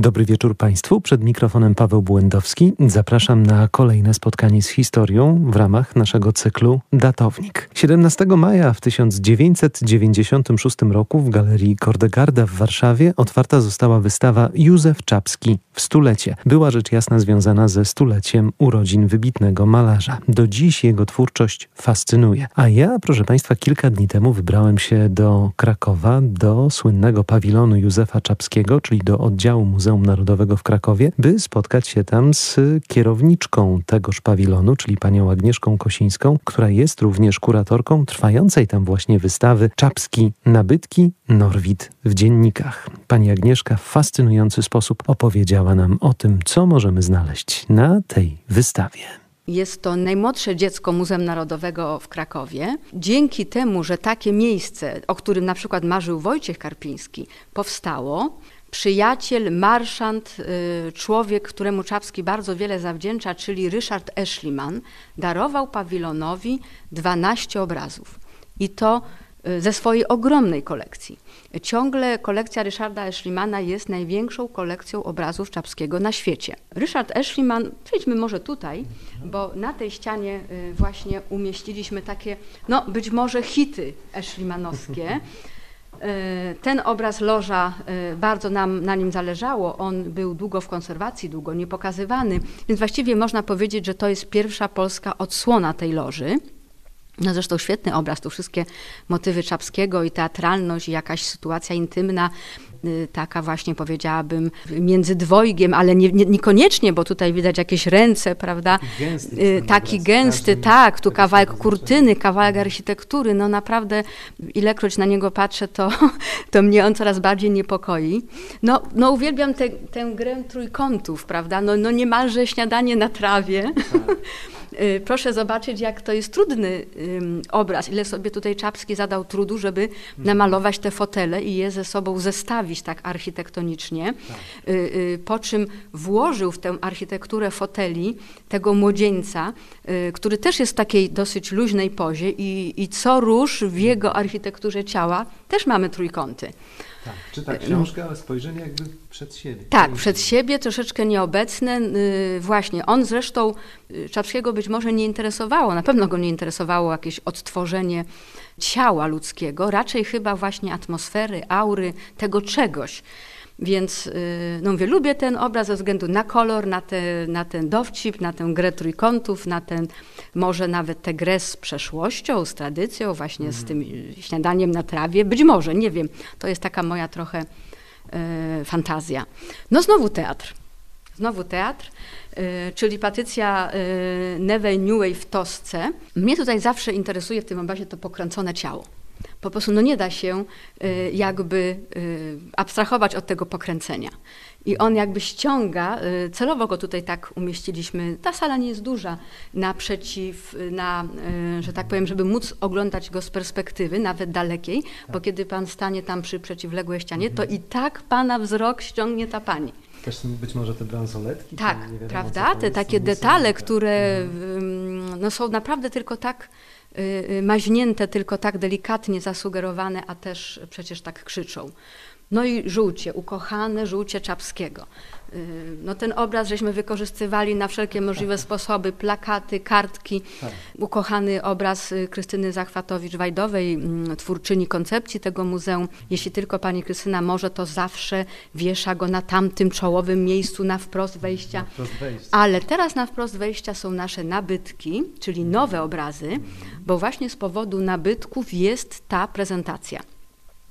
Dobry wieczór Państwu. Przed mikrofonem Paweł Błędowski. Zapraszam na kolejne spotkanie z historią w ramach naszego cyklu Datownik. 17 maja w 1996 roku w Galerii Kordegarda w Warszawie otwarta została wystawa Józef Czapski w stulecie. Była rzecz jasna związana ze stuleciem urodzin wybitnego malarza. Do dziś jego twórczość fascynuje. A ja, proszę Państwa, kilka dni temu wybrałem się do Krakowa, do słynnego pawilonu Józefa Czapskiego, czyli do oddziału Muzeum Narodowego w Krakowie, by spotkać się tam z kierowniczką tegoż pawilonu, czyli panią Agnieszką Kosińską, która jest również kuratorką trwającej tam właśnie wystawy Czapski Nabytki Norwid w dziennikach. Pani Agnieszka w fascynujący sposób opowiedziała nam o tym, co możemy znaleźć na tej wystawie. Jest to najmłodsze dziecko Muzeum Narodowego w Krakowie. Dzięki temu, że takie miejsce, o którym na przykład marzył Wojciech Karpiński, powstało, przyjaciel, marszant, y, człowiek, któremu Czapski bardzo wiele zawdzięcza, czyli Ryszard Eschliman, darował pawilonowi 12 obrazów. I to y, ze swojej ogromnej kolekcji. Ciągle kolekcja Ryszarda Eschlimana jest największą kolekcją obrazów Czapskiego na świecie. Ryszard Eschliman, przejdźmy może tutaj, bo na tej ścianie y, właśnie umieściliśmy takie, no być może hity eschlimanowskie. E, ten obraz loża, e, bardzo nam na nim zależało. On był długo w konserwacji, długo niepokazywany, więc właściwie można powiedzieć, że to jest pierwsza polska odsłona tej loży. No zresztą świetny obraz, tu wszystkie motywy Czapskiego i teatralność i jakaś sytuacja intymna Y, taka właśnie powiedziałabym między dwojgiem, ale nie, nie, niekoniecznie, bo tutaj widać jakieś ręce, prawda? Gęsty, y, Taki gęsty, tak, tu kawałek kurtyny, kawałek architektury, no naprawdę ilekroć na niego patrzę, to, to mnie on coraz bardziej niepokoi. No, no uwielbiam te, tę grę trójkątów, prawda? No, no niemalże śniadanie na trawie. Tak. Y, proszę zobaczyć, jak to jest trudny obraz, ile sobie tutaj Czapski zadał trudu, żeby mhm. namalować te fotele i je ze sobą zestawić tak architektonicznie, tak. Y, y, po czym włożył w tę architekturę foteli tego młodzieńca, który też jest w takiej dosyć luźnej pozie i, i co róż w jego architekturze ciała też mamy trójkąty. Tak, czyta książkę, ale spojrzenie jakby przed siebie. Tak, przed siebie, troszeczkę nieobecne. Y, właśnie, on zresztą, y, Czapskiego być może nie interesowało, na pewno go nie interesowało jakieś odtworzenie ciała ludzkiego, raczej chyba właśnie atmosfery, aury, tego czegoś. Więc y, no mówię, lubię ten obraz ze względu na kolor, na, te, na ten dowcip, na tę grę trójkątów, na ten, może nawet tę grę z przeszłością, z tradycją, właśnie mhm. z tym śniadaniem na trawie. Być może, nie wiem. To jest taka moja trochę y, fantazja. No znowu teatr. Znowu teatr, y, czyli Patrycja y, Neve Newey w Tosce. Mnie tutaj zawsze interesuje w tym obrazie to pokręcone ciało. Po prostu no nie da się y, jakby y, abstrahować od tego pokręcenia. I on jakby ściąga, y, celowo go tutaj tak umieściliśmy, ta sala nie jest duża, naprzeciw, na, że tak powiem, żeby móc oglądać go z perspektywy, nawet dalekiej, bo tak. kiedy pan stanie tam przy przeciwległej ścianie, to i tak pana wzrok ściągnie ta pani. Też być może te bransoletki? Tak, prawda? Te takie detale, które mhm. no, są naprawdę tylko tak maźnięte, tylko tak delikatnie zasugerowane, a też przecież tak krzyczą. No i żółcie, ukochane żółcie Czapskiego. Y, no ten obraz żeśmy wykorzystywali na wszelkie możliwe sposoby, plakaty, kartki. Tak. Ukochany obraz Krystyny Zachwatowicz-Wajdowej, mm, twórczyni koncepcji tego muzeum. Jeśli tylko pani Krystyna może, to zawsze wiesza go na tamtym czołowym miejscu na wprost wejścia. Na wprost wejścia. Ale teraz na wprost wejścia są nasze nabytki, czyli nowe obrazy, bo właśnie z powodu nabytków jest ta prezentacja.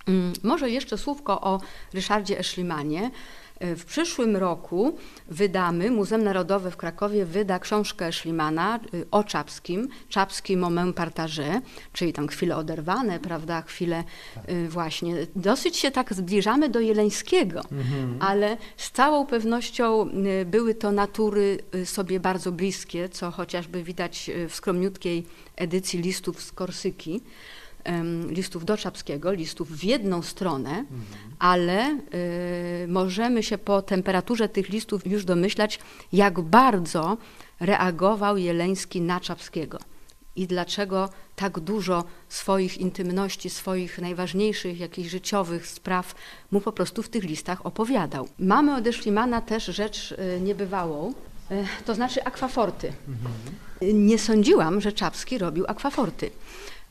Mm, może jeszcze słówko o Ryszardzie Eszlimanie. E, w przyszłym roku wydamy, Muzeum Narodowe w Krakowie wyda książkę Szlimana y, o Czapskim, Czapski moment partage, czyli tam chwile oderwane, prawda, chwile y, właśnie. Dosyć się tak zbliżamy do Jeleńskiego, mhm. ale z całą pewnością były to natury sobie bardzo bliskie, co chociażby widać w skromniutkiej edycji listów z Korsyki listów do Czapskiego, listów w jedną stronę, mhm. ale y, możemy się po temperaturze tych listów już domyślać, jak bardzo reagował Jeleński na Czapskiego i dlaczego tak dużo swoich intymności, swoich najważniejszych jakichś życiowych spraw mu po prostu w tych listach opowiadał. Mamy od Eszlimana też rzecz y, niebywałą, y, to znaczy akwaforty. Mhm. Nie sądziłam, że Czapski robił akwaforty.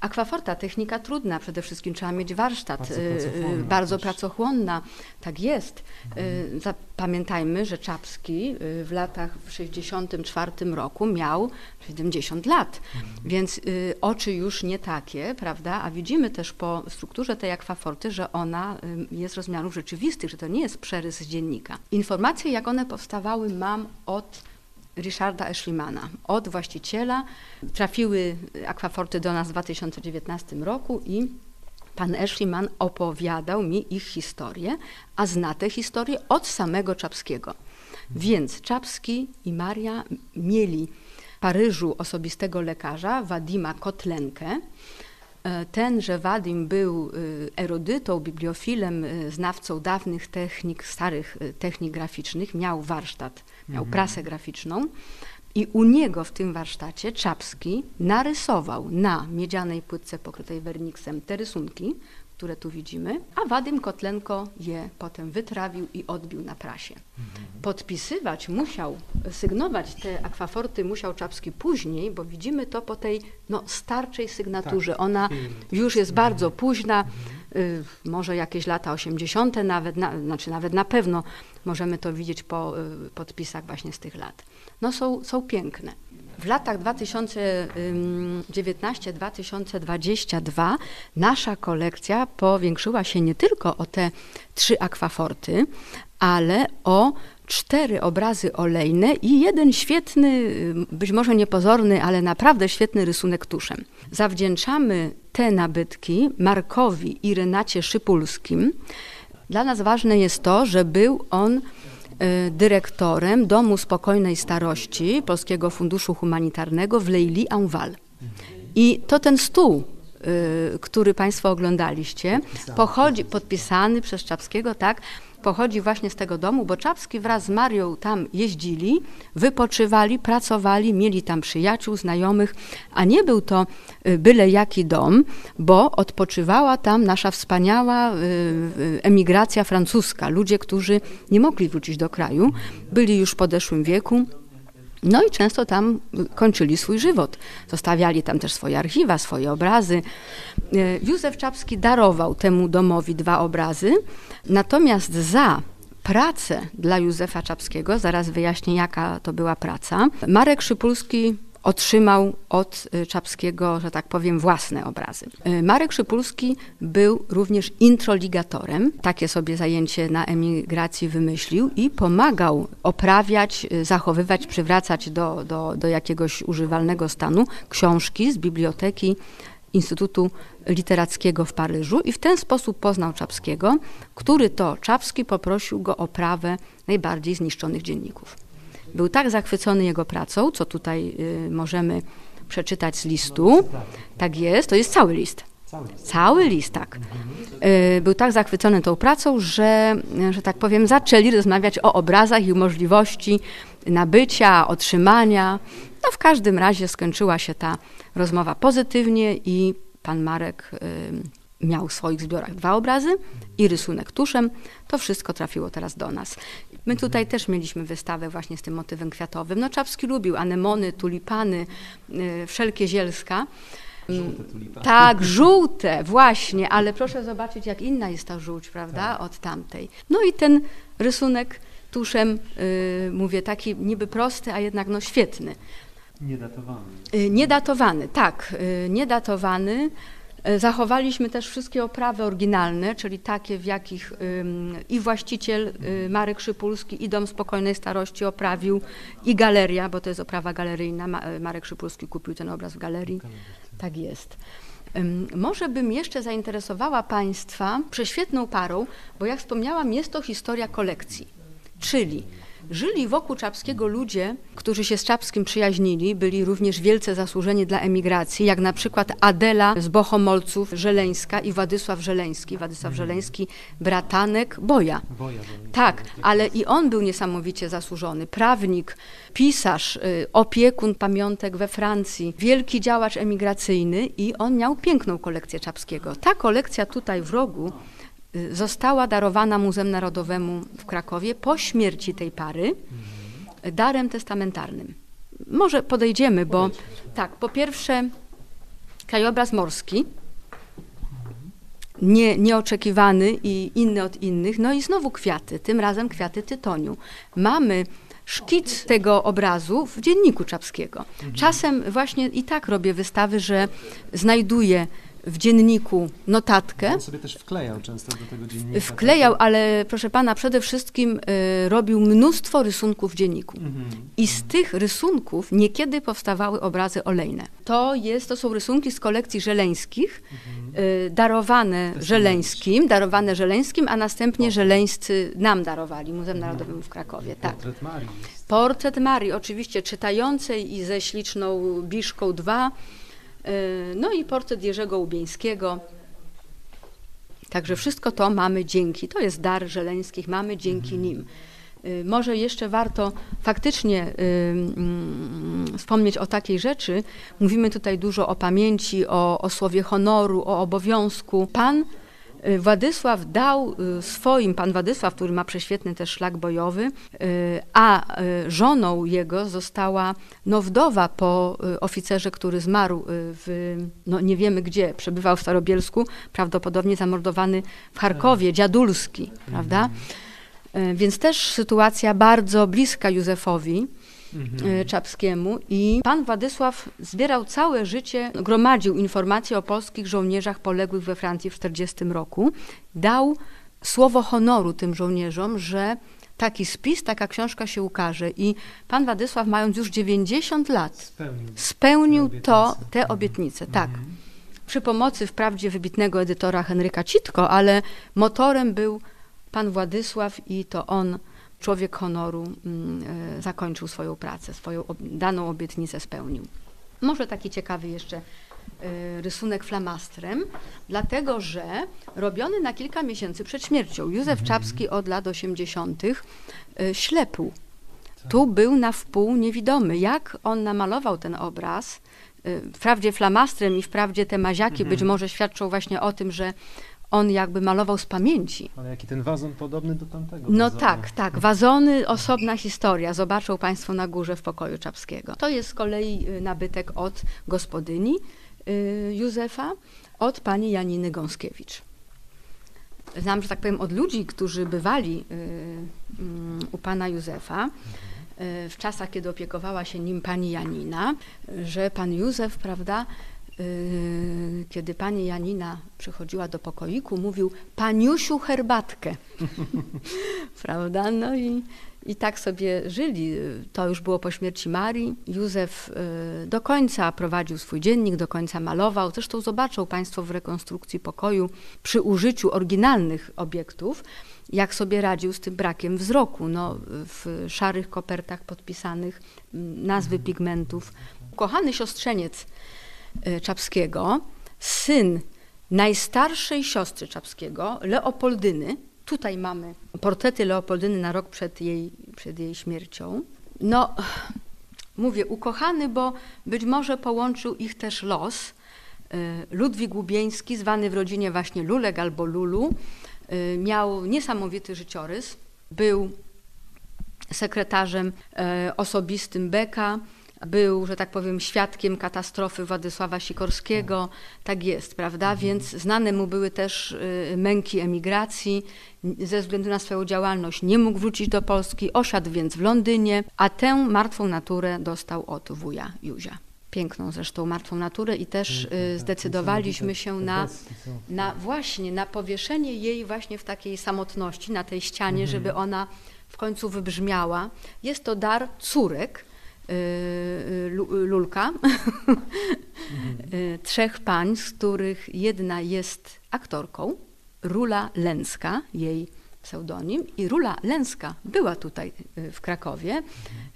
Akwaforta, technika trudna, przede wszystkim trzeba mieć warsztat, bardzo y, pracochłonna, bardzo pracochłonna. tak jest. Mhm. Pamiętajmy, że Czapski y, w latach w 64 roku miał 70 lat, mhm. więc oczy już nie takie, prawda, a widzimy też po strukturze tej akwaforty, że ona jest rozmiarów rzeczywistych, że to nie jest przerys z dziennika. Informacje, jak one powstawały, mam od Richarda Eschlimana. Od właściciela trafiły akwaforty do nas w 2019 roku i pan Eschliman opowiadał mi ich historię, a zna tę historię od samego Czapskiego. Więc Czapski i Maria mieli w Paryżu osobistego lekarza, Wadima Kotlenkę, E, tenże Wadim był e, erudytą, bibliofilem, e, znawcą dawnych technik, starych technik graficznych, miał warsztat, miał mhm. prasę graficzną i u niego w tym warsztacie Czapski narysował na miedzianej płytce pokrytej werniksem te rysunki, które tu widzimy, a Wadym Kotlenko je potem wytrawił i odbił na prasie. Mhm. Podpisywać musiał, sygnować te akwaforty musiał Czapski później, bo widzimy to po tej no, starczej sygnaturze. Tak, Ona już jest bardzo mhm. późna, y, może jakieś lata 80., nawet, na, znaczy nawet na pewno możemy to widzieć po y, podpisach właśnie z tych lat. No są, są piękne. W latach 2019-2022 nasza kolekcja powiększyła się nie tylko o te trzy akwaforty, ale o cztery obrazy olejne i jeden świetny, być może niepozorny, ale naprawdę świetny rysunek tuszem. Zawdzięczamy te nabytki Markowi i Renacie Szypulskim. Dla nas ważne jest to, że był on Y, dyrektorem Domu Spokojnej Starości Polskiego Funduszu Humanitarnego w Leili Anwal. I to ten stół, który Państwo oglądaliście, pochodzi, podpisany przez Czapskiego, tak, pochodzi właśnie z tego domu, bo Czapski wraz z Marią tam jeździli, wypoczywali, pracowali, mieli tam przyjaciół, znajomych, a nie był to y, byle jaki dom, bo odpoczywała tam nasza wspaniała y, y, emigracja francuska, ludzie, którzy nie mogli wrócić do kraju, byli już w podeszłym wieku, no i często tam kończyli swój żywot. Zostawiali tam też swoje archiwa, swoje obrazy. E, Józef Czapski darował temu domowi dwa obrazy, natomiast za pracę dla Józefa Czapskiego, zaraz wyjaśnię jaka to była praca, Marek Szypulski otrzymał od y, Czapskiego, że tak powiem, własne obrazy. Y, Marek Szypulski był również introligatorem, takie sobie zajęcie na emigracji wymyślił i pomagał oprawiać, y, zachowywać, przywracać do, do, do jakiegoś używalnego stanu książki z biblioteki Instytutu Literackiego w Paryżu i w ten sposób poznał Czapskiego, który to Czapski poprosił go o prawę najbardziej zniszczonych dzienników. Był tak zachwycony jego pracą, co tutaj y, możemy przeczytać z listu. Tak jest, to jest cały list. Cały list, tak. Y, był tak zachwycony tą pracą, że, że tak powiem, zaczęli rozmawiać o obrazach i możliwości nabycia, otrzymania. No w każdym razie skończyła się ta rozmowa pozytywnie i pan Marek y, miał w swoich zbiorach dwa obrazy i rysunek tuszem. To wszystko trafiło teraz do nas. My tutaj też mieliśmy wystawę właśnie z tym motywem kwiatowym. No Czapski lubił anemony, tulipany, y, wszelkie zielska. Żółte tulipany. Tak, żółte, właśnie, ale proszę zobaczyć, jak inna jest ta żółć, prawda, tak. od tamtej. No i ten rysunek tuszem, y, mówię, taki niby prosty, a jednak no świetny. Niedatowany. Y, niedatowany, tak, y, niedatowany. E, zachowaliśmy też wszystkie oprawy oryginalne, czyli takie, w jakich i właściciel y, Marek Szypulski i Dom Spokojnej Starości oprawił i galeria, bo to jest oprawa galeryjna. E, Marek Szypulski kupił ten obraz w galerii. Tak jest. Może bym jeszcze zainteresowała Państwa prześwietną parą, bo jak wspomniałam, jest to historia kolekcji. Czyli Żyli wokół Czapskiego ludzie, którzy się z Czapskim przyjaźnili, byli również wielce zasłużeni dla emigracji, jak na przykład Adela z Bohomolców Żeleńska i Władysław Żeleński. Władysław Żeleński, bratanek Boja. Tak, ale i on był niesamowicie zasłużony. Prawnik, pisarz, y, opiekun pamiątek we Francji, wielki działacz emigracyjny i on miał piękną kolekcję Czapskiego. Ta kolekcja tutaj w rogu została darowana Muzeum Narodowemu w Krakowie po śmierci tej pary darem testamentarnym. Może podejdziemy, bo tak, po pierwsze krajobraz morski, nie, nieoczekiwany i inny od innych, no i znowu kwiaty, tym razem kwiaty tytoniu. Mamy szkic tego obrazu w dzienniku Czapskiego. Czasem właśnie i tak robię wystawy, że znajduję w dzienniku notatkę. On sobie też wklejał często do tego dziennika. Wklejał, ale proszę pana, przede wszystkim y, robił mnóstwo rysunków w dzienniku. Mhm. I z tych rysunków niekiedy powstawały obrazy olejne. To, jest, to są rysunki z kolekcji żeleńskich, y, darowane Żeleńskim, darowane Żeleńskim, a następnie żeleńscy nam darowali, Muzeum Narodowym w Krakowie. Tak. Portret Marii. Portret Marii, oczywiście czytającej i ze śliczną Biszką 2. No i portret Jerzego Łubieńskiego. Także wszystko to mamy dzięki, to jest dar Żeleńskich, mamy dzięki nim. Y, Może jeszcze warto faktycznie y, mm, wspomnieć o takiej rzeczy. Mówimy tutaj dużo o pamięci, o, o słowie honoru, o obowiązku. Pan Władysław dał y, swoim, pan Władysław, który ma prześwietny też szlak bojowy, y, a y, żoną jego została no, wdowa po y, oficerze, który zmarł y, w, no nie wiemy gdzie, przebywał w Starobielsku, prawdopodobnie zamordowany w Charkowie, Dziadulski, prawda? Y, Więc też sytuacja bardzo bliska Józefowi. Y, Czapskiemu i pan Władysław zbierał całe życie, gromadził informacje o polskich żołnierzach poległych we Francji w 1940 roku. Dał słowo honoru tym żołnierzom, że taki spis, taka książka się ukaże i pan Władysław mając już 90 lat Spełnił. spełnił to, te obietnice, tak. Mhm. Przy pomocy wprawdzie wybitnego edytora Henryka Citko, ale motorem był pan Władysław i to on, człowiek honoru, mm, e, zakończył swoją pracę, swoją daną obietnicę spełnił. Może taki ciekawy jeszcze e, rysunek flamastrem, dlatego że robiony na kilka miesięcy przed śmiercią. Józef Czapski od lat 80. e, ślepł. Tu był na wpół niewidomy. Jak on namalował ten obraz, wprawdzie flamastrem i wprawdzie te maziaki być może świadczą właśnie o tym, że on jakby malował z pamięci. Ale jaki ten wazon podobny do tamtego. No wazonu. tak, tak. Wazony, osobna historia. Zobaczą Państwo na górze w pokoju Czapskiego. To jest z kolei y, nabytek od gospodyni y, Józefa, od pani Janiny Gąskiewicz. Znam, że tak powiem, od ludzi, którzy bywali y, mm, u pana Józefa w czasach, kiedy opiekowała się nim pani Janina, że pan Józef, prawda, kiedy pani Janina przychodziła do pokoiku, mówił paniusiu herbatkę. prawda? No i, i tak sobie żyli. To już było po śmierci Marii. Józef y, do końca prowadził swój dziennik, do końca malował. Zresztą zobaczą Państwo w rekonstrukcji pokoju przy użyciu oryginalnych obiektów, jak sobie radził z tym brakiem wzroku. No, w szarych kopertach podpisanych mm, nazwy pigmentów. Kochany siostrzeniec Czapskiego, syn najstarszej siostry Czapskiego, Leopoldyny. Tutaj mamy portrety Leopoldyny na rok przed jej, przed jej śmiercią. No, mówię ukochany, bo być może połączył ich też los. Y, Ludwik Łubieński, zwany w rodzinie właśnie Lulek albo Lulu, y, miał niesamowity życiorys. Był sekretarzem osobistym Beka, był, że tak powiem, świadkiem katastrofy Władysława Sikorskiego. Tak jest, prawda? Więc znane mu były też y, męki emigracji. Ze względu na swoją działalność nie mógł wrócić do Polski, osiadł więc w Londynie, a tę martwą naturę dostał od wuja Józia. Piękną zresztą martwą naturę i też y, tak. zdecydowaliśmy się na są. na właśnie na powieszenie jej właśnie w takiej samotności na tej ścianie, Mhm. żeby ona w końcu wybrzmiała. Jest to dar córek Lulka, y, trzech pań, z których jedna jest aktorką, Rula Lęcka, jej pseudonim i Rula Lęska była tutaj y, w Krakowie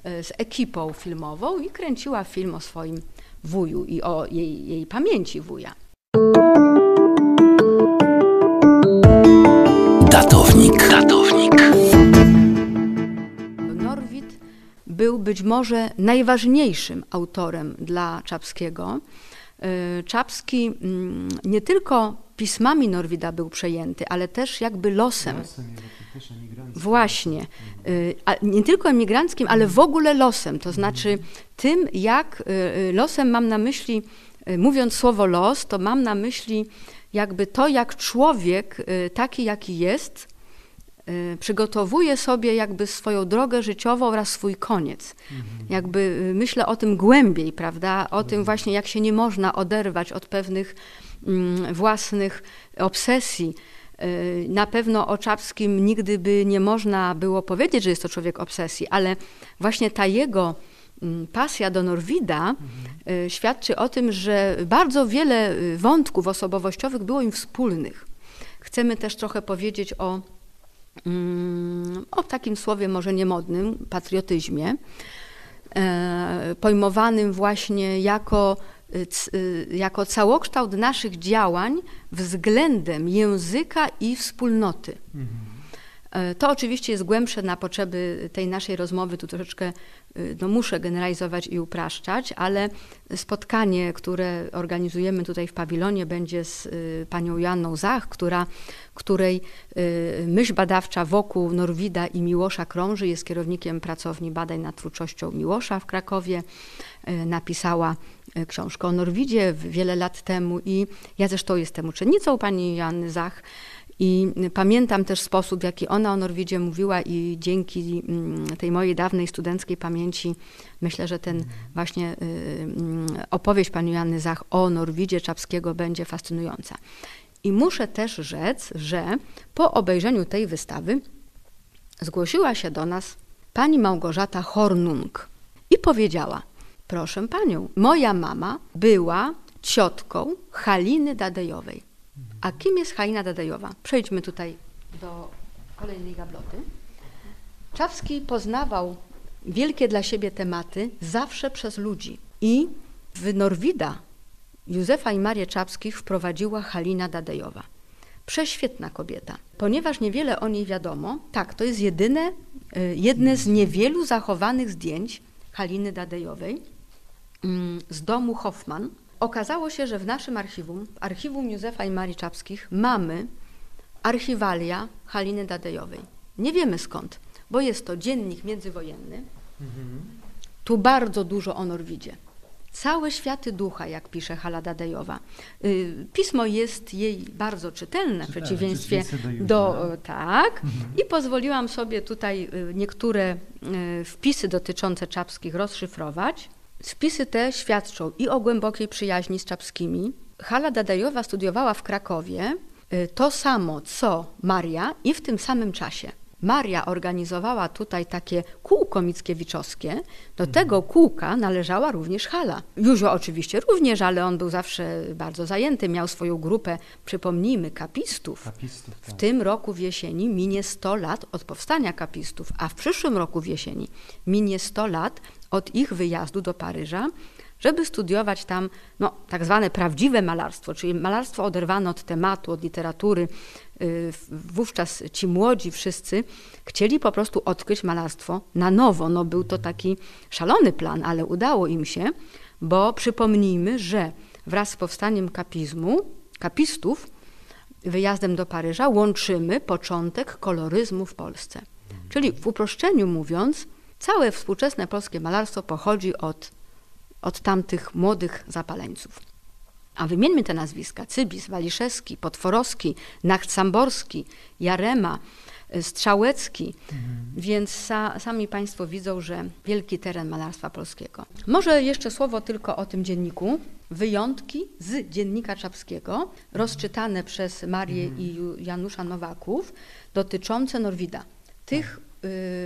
y, z ekipą filmową i kręciła film o swoim wuju i o jej, jej pamięci wuja. Datownik. Być może najważniejszym autorem dla Czapskiego. Y, Czapski mm, nie tylko pismami Norwida był przejęty, ale też jakby losem. Właśnie. Y, a nie tylko emigranckim, ale w ogóle losem. To znaczy tym, jak y, losem mam na myśli, mówiąc słowo los, to mam na myśli jakby to, jak człowiek taki, jaki jest, Y, przygotowuje sobie jakby swoją drogę życiową oraz swój koniec. Mhm. Jakby y, myślę o tym głębiej, prawda? O tym mhm. właśnie, jak się nie można oderwać od pewnych mm, własnych obsesji. Y, na pewno o Czapskim nigdy by nie można było powiedzieć, że jest to człowiek obsesji, ale właśnie ta jego mm, pasja do Norwida mhm. świadczy o tym, że bardzo wiele wątków osobowościowych było im wspólnych. Chcemy też trochę powiedzieć o o takim słowie może niemodnym, patriotyzmie, e, pojmowanym właśnie jako, e, jako całokształt naszych działań względem języka i wspólnoty. Mhm. E, to oczywiście jest głębsze na potrzeby tej naszej rozmowy, tu troszeczkę e, no, muszę generalizować i upraszczać, ale spotkanie, które organizujemy tutaj w pawilonie będzie z e, panią Janną Zach, która, której myśl badawcza wokół Norwida i Miłosza krąży, jest kierownikiem pracowni badań nad twórczością Miłosza w Krakowie. Napisała książkę o Norwidzie wiele lat temu i ja zresztą jestem uczennicą pani Janny Zach i pamiętam też sposób, w jaki ona o Norwidzie mówiła, i dzięki mm, tej mojej dawnej studenckiej pamięci myślę, że ten właśnie y, mm, opowieść pani Joanny Zach o Norwidzie Czapskiego będzie fascynująca. I muszę też rzec, że po obejrzeniu tej wystawy zgłosiła się do nas pani Małgorzata Hornung i powiedziała: Proszę panią, moja mama była ciotką Haliny Dadejowej. A kim jest Halina Dadejowa? Przejdźmy tutaj do kolejnej gabloty. Czawski poznawał wielkie dla siebie tematy zawsze przez ludzi. I w Norwida Józefa i Marię Czapskich wprowadziła Halina Dadejowa. Prześwietna kobieta. Ponieważ niewiele o niej wiadomo, tak, to jest jedyne, y, jedne z niewielu zachowanych zdjęć Haliny Dadejowej mm, z domu Hoffman, Okazało się, że w naszym archiwum, w archiwum Józefa i Marii Czapskich, mamy archiwalia Haliny Dadejowej. Nie wiemy skąd, bo jest to dziennik międzywojenny. Mhm. Tu bardzo dużo o Norwidzie. Całe światy ducha, jak pisze Hala Dadejowa. Y, pismo jest jej bardzo czytelne, w przeciwieństwie do, do tak. Mhm. I pozwoliłam sobie tutaj y, niektóre y, wpisy dotyczące czapskich rozszyfrować. Spisy te świadczą i o głębokiej przyjaźni z Czapskimi. Hala Dadajowa studiowała w Krakowie y, to samo, co Maria i w tym samym czasie. Maria organizowała tutaj takie kółko mickiewiczowskie. Do tego kółka należała również Hala. Józio oczywiście również, ale on był zawsze bardzo zajęty. Miał swoją grupę, przypomnijmy, kapistów. kapistów tak. W tym roku w jesieni minie 100 lat od powstania kapistów, a w przyszłym roku w jesieni minie 100 lat od ich wyjazdu do Paryża, żeby studiować tam no, tak zwane prawdziwe malarstwo, czyli malarstwo oderwane od tematu, od literatury. Y, wówczas ci młodzi wszyscy chcieli po prostu odkryć malarstwo na nowo. No, był to taki szalony plan, ale udało im się, bo przypomnijmy, że wraz z powstaniem kapizmu, kapistów, wyjazdem do Paryża łączymy początek koloryzmu w Polsce. Czyli w uproszczeniu mówiąc, Całe współczesne polskie malarstwo pochodzi od, od tamtych młodych zapaleńców. A wymieńmy te nazwiska: Cybis, Waliszewski, Potworowski, Nacht Samborski, Jarema, y, Strzałecki. Mhm. Więc sa, sami Państwo widzą, że wielki teren malarstwa polskiego. Może jeszcze słowo tylko o tym dzienniku. Wyjątki z dziennika czapskiego, rozczytane przez Marię mhm. i Janusza Nowaków, dotyczące Norwida. Tych y,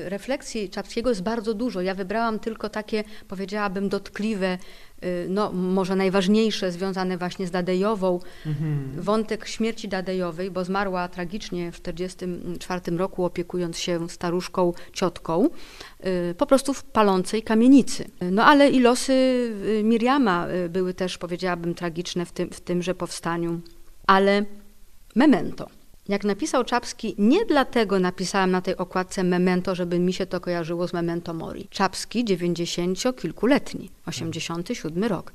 refleksji Czapskiego jest bardzo dużo. Ja wybrałam tylko takie, powiedziałabym, dotkliwe, y, no może najważniejsze, związane właśnie z Dadejową. Mhm. Wątek śmierci Dadejowej, bo zmarła tragicznie w 1944 roku, opiekując się staruszką, ciotką, y, po prostu w palącej kamienicy. No ale i losy Miriama były też, powiedziałabym, tragiczne w, tym, w tymże powstaniu. Ale memento. Jak napisał Czapski, nie dlatego napisałam na tej okładce memento, żeby mi się to kojarzyło z memento mori. Czapski, 90-kilkuletni, 87 rok.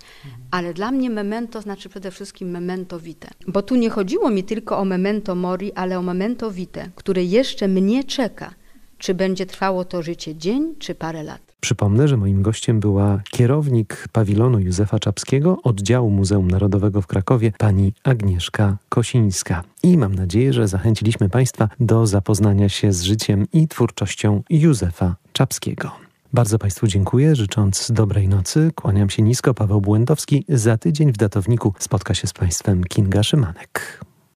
Ale dla mnie memento znaczy przede wszystkim memento vitae. Bo tu nie chodziło mi tylko o memento mori, ale o memento vitae, które jeszcze mnie czeka. Czy będzie trwało to życie dzień, czy parę lat. Przypomnę, że moim gościem była kierownik pawilonu Józefa Czapskiego, oddziału Muzeum Narodowego w Krakowie, pani Agnieszka Kosińska. I mam nadzieję, że zachęciliśmy Państwa do zapoznania się z życiem i twórczością Józefa Czapskiego. Bardzo Państwu dziękuję, życząc dobrej nocy. Kłaniam się nisko, Paweł Błędowski. Za tydzień w datowniku spotka się z Państwem Kinga Szymanek.